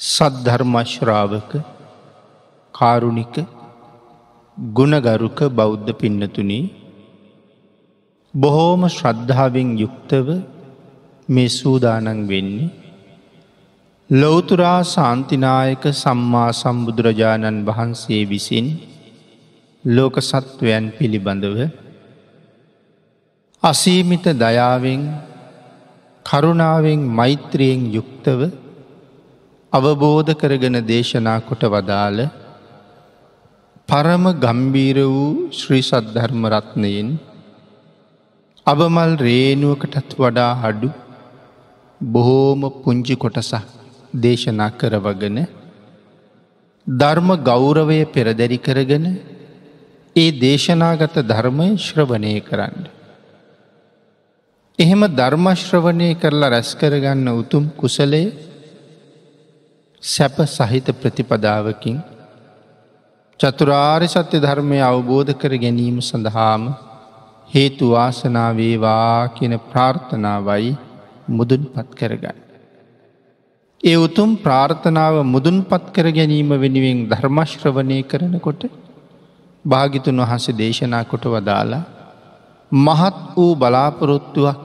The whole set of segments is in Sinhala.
සද්ධර්මශ්‍රාවක කාරුණික ගුණගරුක බෞද්ධ පින්නතුනී බොහෝම ශ්‍රද්ධාවෙන් යුක්තව මේ සූදානන් වෙන්නේ. ලොවතුරා සාන්තිනායක සම්මා සම්බුදුරජාණන් වහන්සේ විසින් ලෝක සත්වයන් පිළිබඳව අසීමිත දයාවෙන් කරුණාවෙන් මෛත්‍රයෙන් යුක්තව අවබෝධ කරගෙන දේශනා කොට වදාළ පරම ගම්බීර වූ ශ්‍රී සද්ධර්ම රත්නයෙන් අබමල් රේනුවකටත් වඩා අඩු බොහෝම පුංචි කොටසක් දේශනා කරවගෙන ධර්ම ගෞරවය පෙරදැරි කරගෙන ඒ දේශනාගත ධර්මය ශ්‍රවණය කරන්න. එහෙම ධර්මශ්‍රවණය කරලා රැස්කරගන්න උතුම් කුසලේ සැප සහිත ප්‍රතිපදාවකින් චතුරාර් සත්‍ය ධර්මය අවබෝධ කර ගැනීම සඳහාම හේතු වාසනාවේවා කියන ප්‍රාර්ථනාවයි මුදුන් පත් කරගන්න. ඒ උතුම් ප්‍රාර්ථනාව මුදුන් පත් කර ගැනීම වෙනුවෙන් ධර්මශ්‍රවනය කරනකොට භාගිතුන් වහස දේශනා කොට වදාලා මහත් වූ බලාපොරොත්තුවක්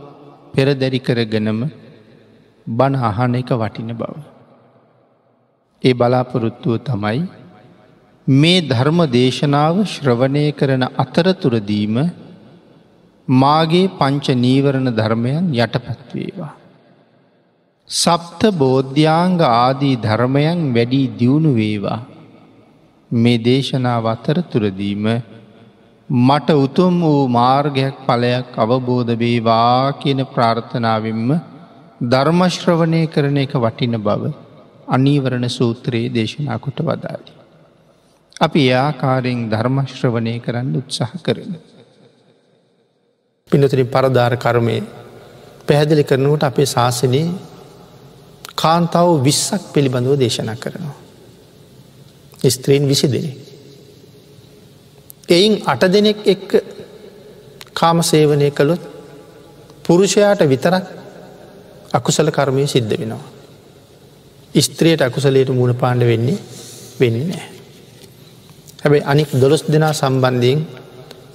පෙරදැරි කරගෙනම බණ අහන එක වටින බව. ඒ බලාපොරොත්තුව තමයි මේ ධර්ම දේශනාව ශ්‍රවණය කරන අතරතුරදීම මාගේ පංච නීවරණ ධර්මයන් යටපත්වේවා. සප්ත බෝධ්‍යාංග ආදී ධර්මයන් වැඩී දියුණු වේවා. මේ දේශනාව අතරතුරදීම මට උතුම් වූ මාර්ගයක් පලයක් අවබෝධ වේවා කියන ප්‍රාර්ථනාවෙන්ම ධර්මශ්‍රවණය කරන එක වටින බව අනීවරණ සූත්‍රයේ දේශනා කොට වදාලි. අපි යාකාරයෙන් ධර්මශ්‍රවනය කරන්න උත්සාහ කරන. පිනතුරින් පරධාර කර්මය පැහැදිලි කරනුවට අපේ ශාසනයේ කාන්තාව විස්සක් පිළිබඳව දේශනා කරනවා. ස්ත්‍රීන් විසි දෙනෙ. එයින් අට දෙනෙක් එක්ක කාම සේවනය කළොත් පුරුෂයාට විතරක් අකුසල කර්මය සිද්ධ වෙනවා. ස්ත්‍රියයට අකුසලයට මුණ පාණ්ඩ වෙන්නේ වෙන්නේ නෑ. හැබැයි අනික් දොළොස් දෙනා සම්බන්ධයෙන්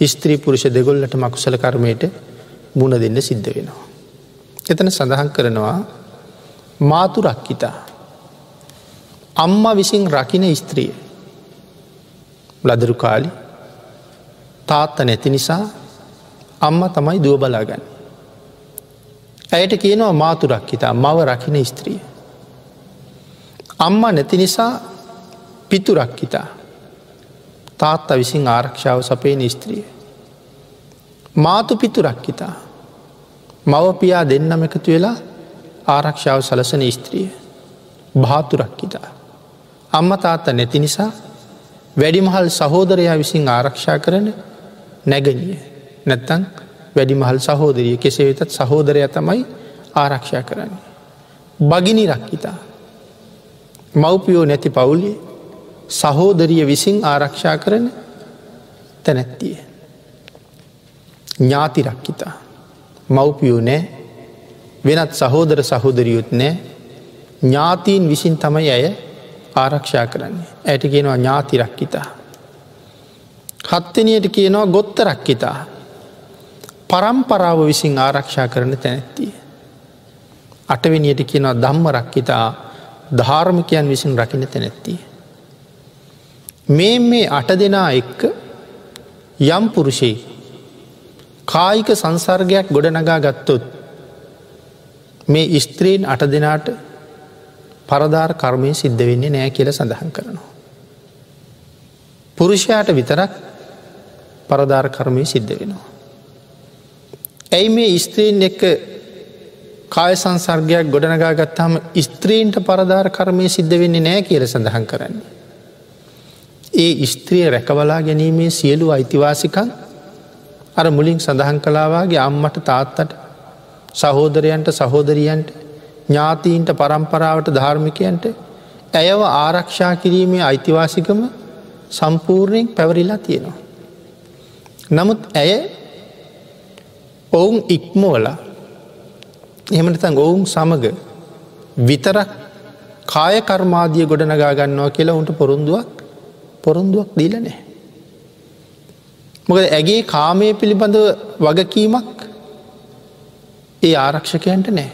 ස්ත්‍රී පුරුෂ දෙගොල්ලට මකුසල කර්මයට මුණ දෙන්න සිද්ධ වෙනවා. එතන සඳහන් කරනවා මාතු රක්කිතා. අම්ම විසින් රකින ස්ත්‍රිය ලදරු කාලි තාත්ත නැති නිසා අම්ම තමයි දුව බලාගන්න. ඇයට කියනවා මාතුරක්කිතා මව රකින ස්ත්‍රිය. අම්ම නැති නිසා පිතුරක් හිතා තාත්තා විසින් ආරක්ෂාව සපේන ස්ත්‍රිය. මාතු පිතුරක් හිතා මවපියා දෙන්නම එකතු වෙලා ආරක්ෂාව සලසන ස්ත්‍රිය භාතුරක් හිතා. අම්ම තාත්තා නැති නිසා වැඩිමහල් සහෝදරයා විසින් ආරක්ෂා කරන නැගනිය නැත්තන් වැඩිමහල් සහෝදරිය කෙසේ වෙතත් සහෝදරය තමයි ආරක්ෂා කරන්නේ. බගිනි රක්කිතා මව්පියෝ නැති පවුලේ සහෝදරිය විසින් ආරක්ෂා කරන තැනැත්තිය. ඥාතිරක්කිතා මව්පියෝ නෑ වෙනත් සහෝදර සහෝදරියුත් නෑ ඥාතීන් විසින් තමයි ඇය ආරක්ෂා කරන්නේ. ඇයට කියනවා ඥාතිරක්කිතා. හත්තනයට කියනවා ගොත්තරක්කිතා. පරම්පරාව විසින් ආරක්ෂා කරන තැනැත්තිය. අටවෙනියට කියනවා දම්මරක්කිතා ධාර්මිකයන් විසින් රකින තැනැත්තිය. මේ මේ අට දෙනා එක්ක යම් පුරුෂයි කායික සංසර්ගයක් ගොඩනගා ගත්තොත් මේ ස්ත්‍රීන් අට දෙනාට පරධාර කර්මය සිද්ධ වෙන්නේ නෑ කියල සඳහන් කරනවා. පුරුෂයාට විතරක් පරධාර කර්මය සිද්ධ වෙනවා. ඇයි මේ ස්ත්‍රීන් එක්ක කාය සංසර්ගයක් ගොඩනගා ගත්තාම ස්ත්‍රීන්ට පරධාර කර්මය සිද්ධ වෙන්නේ නෑ කියල සඳහන් කරන්නේ. ඒ ස්ත්‍රිය රැකවලා ගැනීමේ සියලු අයිතිවාසිකන් අර මුලින් සඳහන් කලාවාගේ අම්මට තාත්තට සහෝදරයන්ට සහෝදරියන්ට ඥාතීන්ට පරම්පරාවට ධර්මිකයන්ට ඇයව ආරක්ෂා කිරීමේ අයිතිවාසිකම සම්පූර්ණයෙන් පැවරිලා තියෙනවා. නමුත් ඇය ඔවුන් ඉක්මෝලා එහෙමනතන් ඔවුන් සමග විතරක් කාය කර්මාදිය ගොඩනගා ගන්නවා කියලා උන්ට පොරුන්දුවක් පොරුන්දුවක් දීල නෑ. මොකද ඇගේ කාමය පිළිබඳව වගකීමක් ඒ ආරක්ෂකයන්ට නෑ.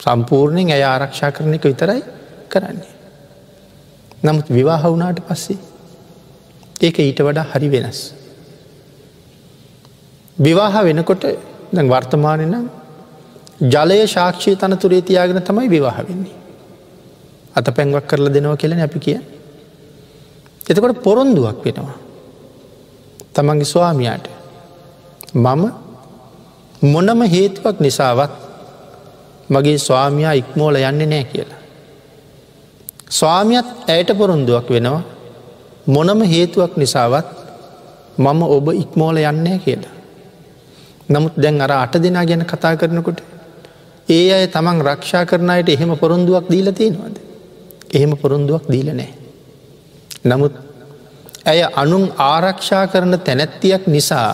සම්පූර්ණයෙන් ඇය ආරක්ෂා කරන එක විතරයි කරන්නේ. නමුත් විවාහ වුනාට පස්සේ ඒක ඊට වඩා හරි වෙනස්. විවාහ වෙනකොට දැ වර්තමානය නම් ජලය ශාක්ෂය තනතුරේ තියාගෙන තමයි විවාහ වෙන්නේ. අත පැන්වක් කරලා දෙනවා කියලන අපි කිය. එතකොට පොරොන්දුවක් වෙනවා. තමන්ගේ ස්වාමියයාට මම මොනම හේතුවක් නිසාවත් මගේ ස්වාමයා ඉක්මෝල යන්නේ නෑ කියලා. ස්වාමියත් ඇයට පොරොන්දුවක් වෙනවා මොනම හේතුවක් නිසාවත් මම ඔබ ඉක්මෝල යන්නේ කියලා. නමුත් දැන් අර අට දෙනා ගැන කතා කරනකොට ඒ අය තමන් රක්ෂා කරනයට එහෙම පොරොන්දුවක් දීල තියෙනවාද. එහෙම පොරොන්දුවක් දීල නෑ. නමුත් ඇය අනුන් ආරක්ෂා කරන තැනැත්තියක් නිසා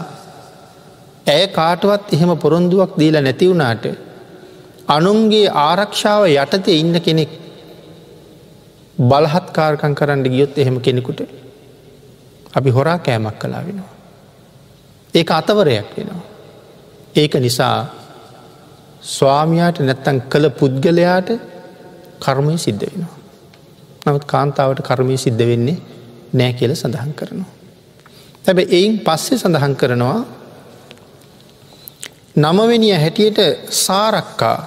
ඇය කාටවත් එහෙම පොරොන්දුවක් දීල නැතිවුණාට අනුන්ගේ ආරක්ෂාව යටතේ ඉන්න කෙනෙක් බලහත්කාරකං කරන්න ගියොත් එහෙම කෙනෙකුට අපි හොරා කෑමක් කලා වෙනවා. ඒක අතවරයක් වෙනවා. ඒක නිසා ස්වාමයාට නැත්තන් කළ පුද්ගලයාට කර්මය සිද්ධ වෙනවා. නමුත් කාන්තාවට කර්මය සිද්ධ වෙන්නේ නෑ කියල සඳහන් කරනවා. තැබ එයින් පස්සේ සඳහන් කරනවා නමවෙනිය හැටියට සාරක්කා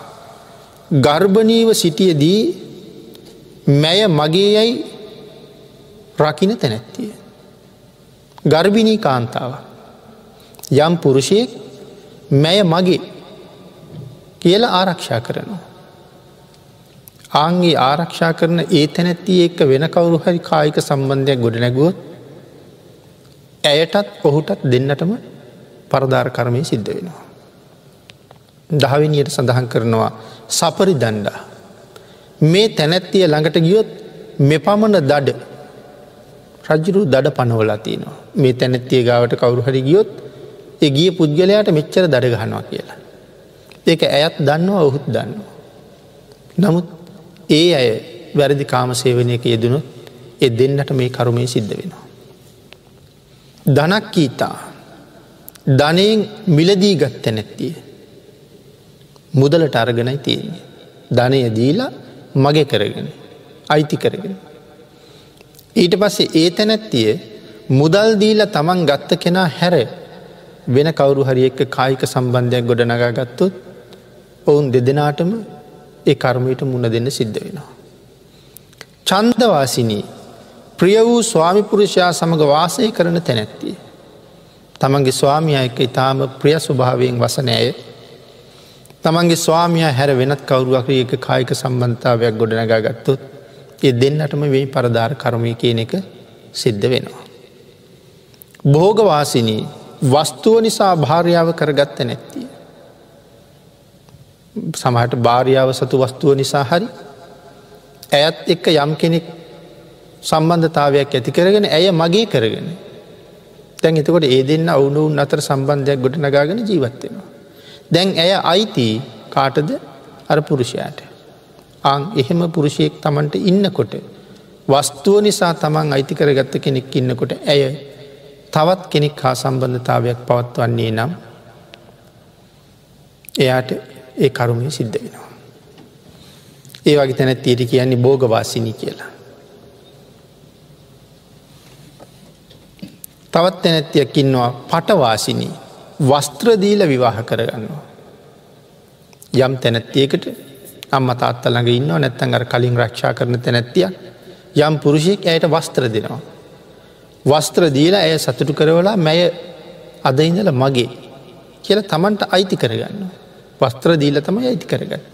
ගර්භනීව සිටියදී මැය මගේ යැයි රකින තැනැත්තිය. ගර්භිණී කාන්තාව. යම් පුරුෂයෙක් මැය මගේ කියලා ආරක්ෂා කරනවා. ආන්ගේ ආරක්ෂා කරන ඒ තැනැත්තිය එක්ක වෙන කවුරු හරි කායික සම්බන්ධයක් ගොඩ නැගුවොත් ඇයටත් ඔහුටත් දෙන්නටම පරධාර කරමය සිද්ධ වෙනවා. දහවිනියට සඳහන් කරනවා සපරි දණ්ඩා. මේ තැනැත්තිය ළඟට ගියොත් මෙ පමණ දඩ රජරු දඩ පනවලා තියනවා මේ තැනැත්තිය ගාවට කවුරු හරි ගියොත් ඒ ගිය පුද්ගලයාට මෙච්චර දඩගහනවා කියලා. ඒක ඇයත් දන්නවා ඔහුත් දන්නවා. නමුත් ඒ අය වැරදි කාමසේවනයක යෙදනුත් එ දෙන්නට මේ කරුමේ සිද්ධ වෙනවා. ධනක්කීතා ධනයෙන් මිලදී ගත්ත නැත්තිය. මුදලට අරගෙනයි තියෙන්නේ. ධනය දීලා මගේ කරගෙන අයිති කරගෙන. ඊට පස්සේ ඒ තැනැත්තිය මුදල් දීල තමන් ගත්ත කෙනා හැර වෙන කවරු හරි එක්ක කායික සම්බන්ධයක් ගොඩ නගා ගත්තොත් ඔවුන් දෙදෙනාටම ඒ කර්මයට මුණ දෙන්න සිද්ධ වෙනවා. චන්දවාසිනී ප්‍රිය වූ ස්වාමිපුරුෂයා සමඟ වාසය කරන තැනැත්තිය. තමන්ගේ ස්වාමිය එක ඉතාම ප්‍රිය ස්වභාවයෙන් වසනෑය තමන්ගේ ස්වාමිය හැර වෙනත් කවරුවක් එක කායික සම්බන්ධාවයක් ගොඩනගා ගත්තොත් ඒ දෙන්නටම වෙයි පරධාර කරමය කියන එක සිද්ධ වෙනවා. භෝගවාසිනී වස්තුව නිසා භාර්යාව කරගත්ත නැත්තිය. සමහට භාර්යාව සතු වස්තුව නිසා හරි ඇයත් එක්ක යම් කෙනෙක් සම්බන්ධතාවයක් ඇති කරගෙන ඇය මගේ කරගෙන තැන් එතකොට ඒ දෙන්න ඔවුනුන් අතර සම්බන්ධයක් ගොඩ නගාගෙන ජීවත්වෙනවා. දැන් ඇය අයිති කාටද අර පුරුෂයාට. අං එහෙම පුරුෂයෙක් තමන්ට ඉන්නකොට වස්තුව නිසා තමන් අයිති කරගත්ත කෙනෙක් ඉන්නකොට ඇය තවත් කෙනෙක් හා සම්බන්ධතාවයක් පවත්වන්නේ නම් එයාට ඒ කරුමය සිද්ධ වෙනවා. ඒ වගේ තැන තීට කියන්නේ බෝගවාසිනි කියලා. තවත් තැනැත්තියක් ඉන්නවා පටවාසිනී වස්ත්‍රදීල විවාහ කරගන්නවා. යම් තැනැත්තියකට අම්ම තාත්ත ළඟ ඉන්න නැත්තන් අර කලින් රක්ෂා කරන තැනැත්තියක් යම් පුරුෂයෙක් ඇයට වස්ත්‍ර දෙනවා. වස්ත්‍ර දීල ඇය සතුටු කරවලා මැය අදඉඳල මගේ කියල තමන්ට අයිති කරගන්න. වස්ත්‍ර දීල තම අයිති කරගත්ත.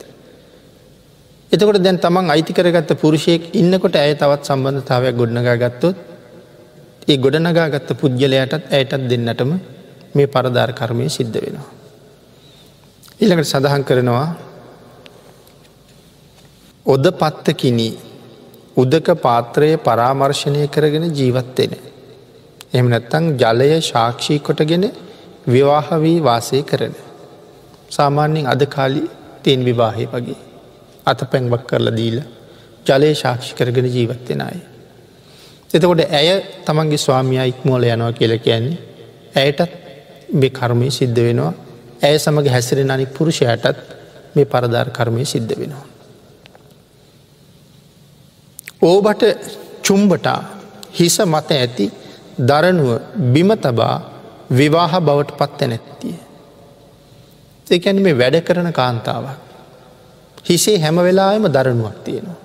එතකොට දැන් තමන් අයිති කරගත්ත පුරුෂයෙක් ඉන්නකොට ඇය තවත් සම්බන්ධතාවයක් ගොඩනගා ගත්තොත් ඒ ගොඩනගා ගත්ත පුද්ගලයටත් ඇයටත් දෙන්නටම මේ පරධාර කර්මය සිද්ධ වෙනවා. ඊළඟට සඳහන් කරනවා ඔද පත්තකිනී උදක පාත්‍රය පරාමර්ශණය කරගෙන ජීවත්වෙන. එම නැත්තං ජලය ශාක්ෂී කොටගෙන විවාහ වී වාසය කරන. සාමාන්‍යයෙන් අද කාලි තියෙන් විවාහය වගේ අත පැන්වක් කරලා දීලා ජලය ශාක්ෂි කරගෙන ජීවත්වෙන අය. එතකොට ඇය තමන්ගේ ස්වාමිය ඉක්මෝල යනවා කියල කියන්නේ ඇයටත් මේ කර්මය සිද්ධ වෙනවා ඇය සමඟ හැසිරෙන අනික් පුරුෂයටත් මේ පරදාර් කර්මය සිද්ධ වෙනවා. ඕබට චුම්බටා හිස මත ඇති දරනුව බිම තබා විවාහ බවට පත්ත නැත්තිය. ඒකැන මේ වැඩ කරන කාන්තාවක්. හිසේ හැම වෙලාම දරනුවක් තියෙනවා.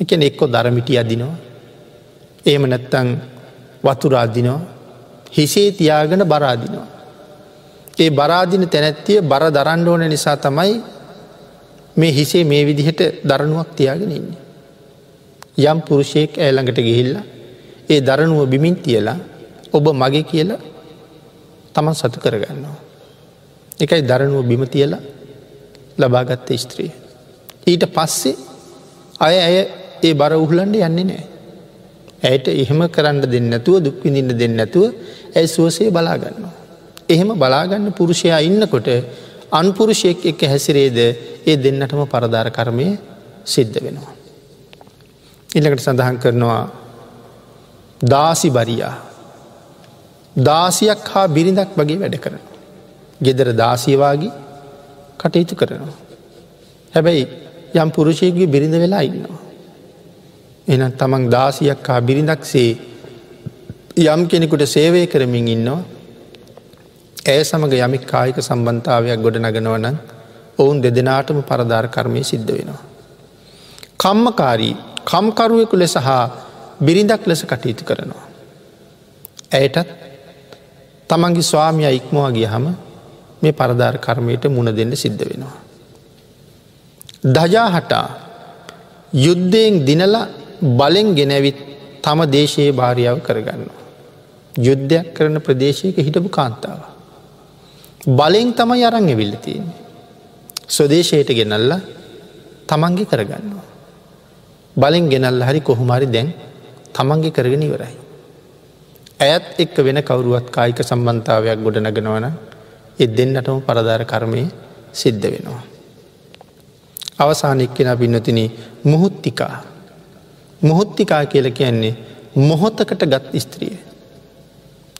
එකන එක්කො දරමිටි අදිනවා. එහෙම නැත්තං වතුරාදිනවා හිසේ තියාගෙන බරාදිනවා. ඒ බරාදින තැනැත්තිය බර දරන්ඩ ඕන නිසා තමයි මේ හිසේ මේ විදිහට දරනුවක් තියාගෙන ඉන්නේ. යම් පුරුෂයෙක් ඇළඟට ගිහිල්ල ඒ දරනුව බිමින් තියලා ඔබ මගේ කියලා තමන් සතු කරගන්නවා. එකයි දරනුව බිම තියලා ලබාගත්ත ස්ත්‍රිය. ඊට පස්සේ අය ඇය ඒ බර උහලන්ඩ යන්නේ නෑ. ඇයට එහෙම කරන්න දෙන්න නැතුව දුක්විඳින්න දෙන්න නැතුව ඇයි සුවසේ බලාගන්නවා. එහෙම බලාගන්න පුරුෂයා ඉන්නකොට අන්පුරුෂයෙක් එක්ක හැසිරේද ඒ දෙන්නටම පරදාර කරමය සිද්ධ වෙනවා. ඉල්ලකට සඳහන් කරනවා දාසි බරියා දාසියක් හා බිරිඳක් වගේ වැඩ කරන. ගෙදර දාසියවාගේ කටයුතු කරනවා. හැබැයි යම් පුරුෂයගේ බිරිඳ වෙලා ඉන්නවා. එන තමන් දාසියක් හා බිරිඳක්සේ යම් කෙනෙකුට සේවය කරමින් ඉන්නවා ඇය සමඟ යමික් කායික සම්බන්ධාවයක් ගොඩ නගනවන ඔවුන් දෙදෙනාටම පරධාර කර්මය සිද්ධ වෙනවා. කම්මකාරී කම්කරුවෙකු ලෙස හා බිරිඳක් ලෙස කටයුතු කරනවා. ඇයටත් තමන්ගේ ස්වාමිය ඉක්මවා ගිය හම මේ පරධාර කර්මයට මුණ දෙන්න සිද්ධ වෙනවා. දජා හටා යුද්ධයෙන් දිනල බලෙන් ගෙනැවිත් තම දේශයේ භාරියාව කරගන්නවා. යුද්ධයක් කරන ප්‍රදේශයක හිටපු කාන්තාව. බලෙන් තමයි අරං එවිල්ල තියෙන්නේ. ස්වදේශයට ගෙනල්ල තමන්ගේ කරගන්නවා. බලෙන් ගෙනල්ල හරි කොහොමරි දැන් තමන්ගේ කරගෙන ඉවරයි. ඇත් එක්ක වෙන කවරුවත් කායික සම්බන්ධාවයක් ගොඩ නගෙනවන එ දෙන්නටම පරදාර කර්මය සිද්ධ වෙනවා. අවසානක්කෙන පින්නතින මුහුත්තිකා මොහොත්තිකා කියල කියන්නේ මොහොතකට ගත් ස්ත්‍රිය.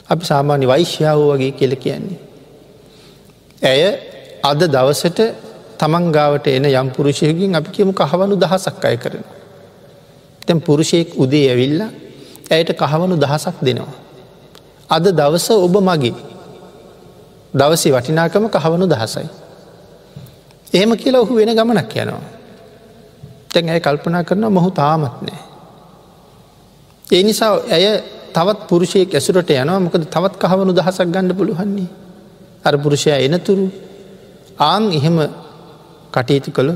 අපි සාමාන්‍ය වෛශ්‍යාව වගේ කියල කියන්නේ. ඇය අද දවසට තමන්ගාවට එන යම් පුරුෂයකින් අපි කියමු කහවනු දහසක් අය කරන. තැන් පුරුෂයෙක් උදේ ඇවිල්ල ඇයට කහවනු දහසක් දෙනවා. අද දවස ඔබ මගේ දවසේ වටිනාකම කහවනු දහසයි. එහෙම කියලා ඔහු වෙන ගමනක් යනවා. තැන් ඇය කල්පනා කරන මොහු තාමත් නෑ. ඒ නිසා ඇය තවත් පුරුෂයෙක් ඇසුරට යනවා මොකද තවත් කහවනු දහසක් ගණඩ පුළුවන්නේ. අර පුරුෂයා එනතුරු ආං එහෙම කටයුතු කළු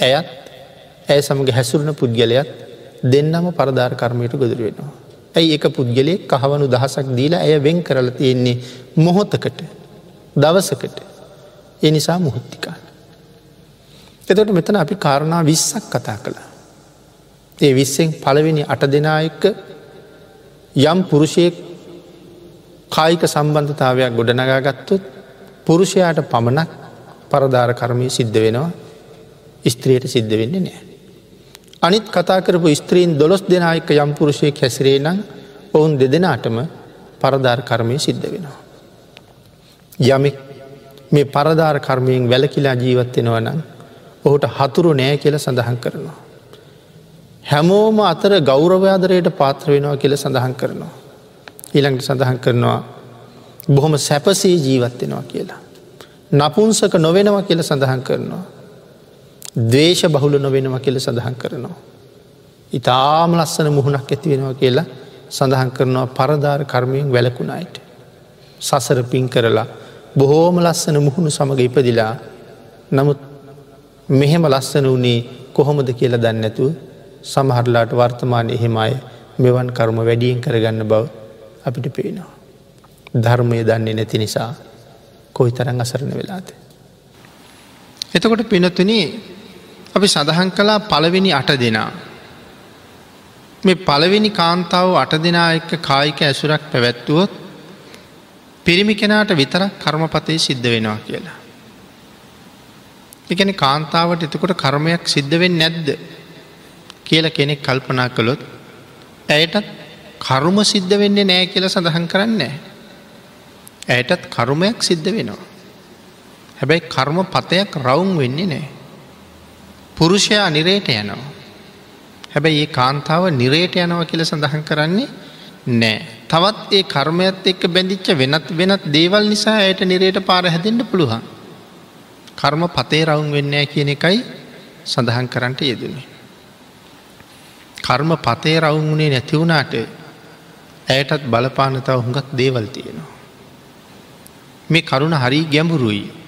ඇයත් ඇය සමඟ හැසුරණ පුද්ගලයත් දෙන්නම පරධාර කර්මයට ගොදුර වෙනවා. ඇයි එක පුද්ගලයෙක් කහවනු දහසක් දීලා ඇය වෙන් කරල තියෙන්නේ මොහොතකට දවසකට එනිසා මුහොත්තිකා. එතට මෙතන අපි කාරණා විස්සක් කතා කළා. ඒ විස්සෙන් පළවෙනි අට දෙනා එක්ක යම් පුරුෂයෙක් කායික සම්බන්ධතාවයක් ගොඩනගාගත්තොත් පුරුෂයාට පමණක් පරධාර කර්මය සිද්ධ වෙනවා ස්ත්‍රියයට සිද්ධ වෙන්නේ නෑ. අනිත් කතා කරපු ස්ත්‍රීන් දොළොස් දෙනායක යම් පුරුෂය කැසිරේ නම් ඔවුන් දෙදෙනාටම පරධාර කර්මය සිද්ධ වෙනවා. යමෙක් මේ පරධාර කර්මයෙන් වැලකිලා ජීවත්වෙනවා නම් ඔහුට හතුරු නෑ කියල සඳහන් කරනවා. හැමෝම අතර ගෞරවයාදරයට පාත්‍ර වෙනවා කියල සඳහන් කරනවා. ඊළඟට සඳහන් කරනවා බොහොම සැපසේ ජීවත්වෙනවා කියලා. නපුන්සක නොවෙනවා කියල සඳහන් කරනවා. දවේශ බහුල නොවෙනවා කියල සඳහන් කරනවා. ඉතාම ලස්සන මුහුණක් ඇති වෙනවා කියලා සඳහන් කරනවා පරධාර කර්මයෙන් වැලකුණයිට. සසර පින් කරලා බොහෝම ලස්සන මුහුණු සමඟ ඉපදිලා නමුත් මෙහෙම ලස්සන වනේ කොහොමද කියලා දන්නඇතුව සමහරලාට වර්තමානය එහෙමයි මෙවන් කර්ම වැඩියෙන් කරගන්න බව අපිට පේනවා. ධර්මය දන්නේ නැති නිසා කොයි තරන් අසරණ වෙලාද. එතකොට පිනතුන අපි සඳහන් කලා පළවෙනි අට දෙනා. මේ පළවෙනි කාන්තාව අට දෙනා එක්ක කායික ඇසුරක් පැවැත්තුවොත් පිරිමි කෙනාට විතරක් කර්මපතය සිද්ධ වෙනවා කියලා. එකන කාන්තාවට එතකොට කර්මයක් සිද්ධවෙන් නැද්ද කියල කෙනෙක් කල්පනා කළොත් ඇයටත් කරුම සිද්ධ වෙන්නේ නෑ කියල සඳහන් කරන්නේ. ඇයටත් කරුමයක් සිද්ධ වෙනවා. හැබැයි කර්ම පතයක් රවුම් වෙන්නේ නෑ. පුරුෂයා නිරේට යනවා. හැබැයි ඒ කාන්තාව නිරේට යනව කියල සඳහන් කරන්නේ නෑ. තවත් ඒ කර්මයත් එක්ක බැඳිච්ච වෙනත් වෙනත් දේවල් නිසා ඇයට නිරේට පාර හැදෙන්ට පුළුවන්. කර්ම පතේ රවුන් වෙන්නෑ කියන එකයි සඳහන් කරන්නට යෙදනේ. කර්ම පතේ රවුන්ුණේ නැතිවුණාට ඇයටත් බලපානතාව හුඟක් දේවල් තියෙනවා. මේ කරුණ හරි ගැඹුරුයි.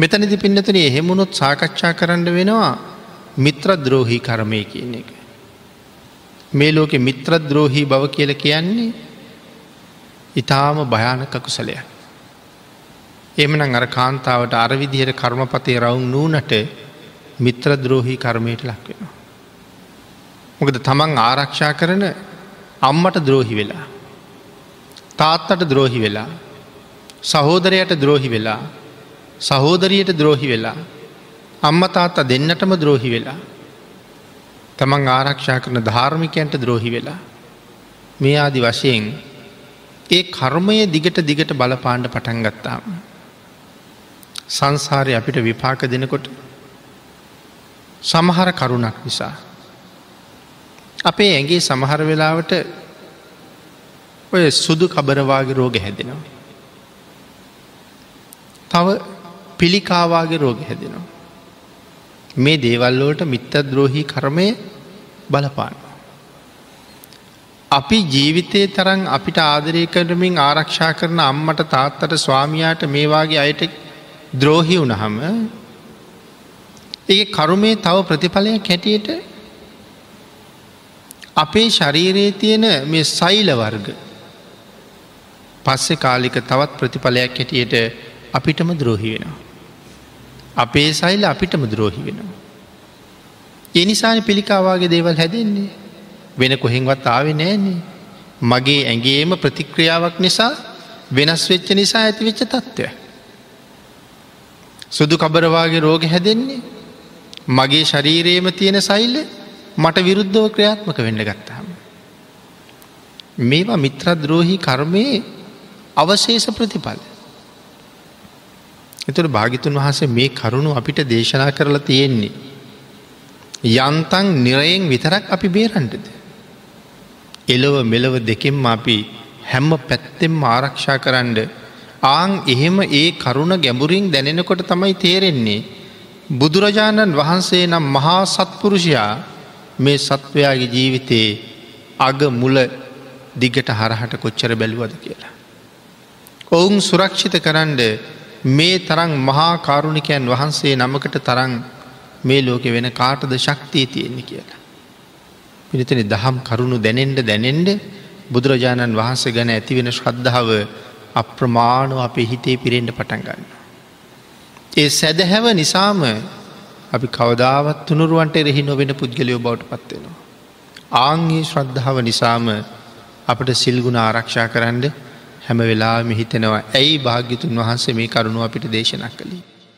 මෙතනති පින්නතන එහෙමුණොත් සාකච්ඡා කරන්න වෙනවා මිත්‍ර ද්‍රෝහී කරමය කියන එක. මේ ලෝකෙ මිත්‍ර ද්‍රෝහී බව කියල කියන්නේ ඉතාම භයානක කුසලයක්. එමන අර කාන්තාවට අරවිදිහයට කර්මපතය රවුන් නූනට මිත්‍ර ද්‍රෝහී කර්මයට ලක්වෙනවා. මොකද තමන් ආරක්ෂා කරන අම්මට ද්‍රෝහි වෙලා. තාත්තට ද්‍රෝහි වෙලා. සහෝදරයට ද්‍රෝහි වෙලා. සහෝදරියට ද්‍රෝහි වෙලා. අම්ම තාත්තා දෙන්නටම ද්‍රෝහි වෙලා. තමන් ආරක්ෂා කරන ධාර්මිකයන්ට ද්‍රෝහි වෙලා. මේ ආදි වශයෙන් ඒ කර්මය දිගට දිගට බලපාණ්ඩ පටන්ගත්තාම. සංසාරය අපිට විපාක දෙනකොට සමහර කරුණක් නිසා. අපේ ඇගේ සමහර වෙලාවට ඔය සුදු කබරවාගේ රෝග හැදෙනවා. තව පිළිකාවාගේ රෝග හැදෙනවා. මේ දේවල්ලෝට මිත්ත ද්‍රෝහි කර්මය බලපාන. අපි ජීවිතය තරන් අපිට ආදරය කරමින් ආරක්ෂා කරන අම්මට තාත්තට ස්වාමයාට මේවාගේ අයට ද්‍රෝහි වුණහම ඒ කරුමේ තව ප්‍රතිඵලයක් හැටියට අපේ ශරීරයේ තියෙන මේ සයිල වර්ග පස්සෙ කාලික තවත් ප්‍රතිඵලයක් හැටියට අපිටම ද්‍රෝහි වෙනවා. අපේ සයිල අපිටම ද්‍රෝහි වෙනවා. එනිසාන පිළිකාවාගේ දේවල් හැදෙන්නේ වෙන කොහෙන්වත් ආවෙ නෑන්නේ. මගේ ඇගේම ප්‍රතික්‍රියාවක් නිසා වෙනස් වෙච්ච නිසා ඇතිවෙච්ච තත්ත්වය. සුදු කබරවාගේ රෝග හැදෙන්නේ මගේ ශරීරයේම තියෙන සයිල්ල මට විරුද්ධව ක්‍රියාත්මක වෙන්න ගත්තාම. මේවා මිත්‍රද්‍රෝහි කර්මයේ අවශේෂ ප්‍රතිඵල. එතුට භාගිතුන් වහසේ මේ කරුණු අපිට දේශනා කරලා තියෙන්නේ. යන්තන් නිරයෙන් විතරක් අපි බේරන්ටද. එලොව මෙලව දෙකෙන්ම අපි හැම්ම පැත්තෙම් ආරක්ෂා කරන්න ආං එහෙම ඒ කරුණ ගැඹුරින් දැනෙනකොට තමයි තේරෙන්නේ. බුදුරජාණන් වහන්සේ නම් මහා සත්පුරුෂයා මේ සත්වයාගේ ජීවිතයේ අග මුල දිගට හරහට කොච්චර බැලුවද කියලා. ඔවුන් සුරක්ෂිත කරන්න මේ තරං මහා කාරුණිකයන් වහන්සේ නමකට තරං මේ ලෝකෙ වෙන කාටද ශක්තිය තියෙන්නේ කියලා. පිනිතන දහම් කරුණු දැනෙන්ඩ දැනෙන්ඩ බුදුරජාණන් වහන්සේ ගැන ඇතිවෙන ශ්‍රද්ධාව අප්‍රමාණව අපේ හිතේ පිරෙන්ඩ පටන්ගන්න. ඒ සැදහැව නිසාම අපි කවදාවත් තුනුරුවන්ට එරෙහි නොවෙන පුද්ගලයෝ බවට පත්වෙනවා. ආංගේ ශ්‍රද්ධාව නිසාම අපට සිල්ගුණ ආරක්ෂා කරන්න හැම වෙලා හිතෙනවා ඇයි භාග්‍යතුන් වහන්සේ මේ කරුණු අපිට දේශනක් කළේ.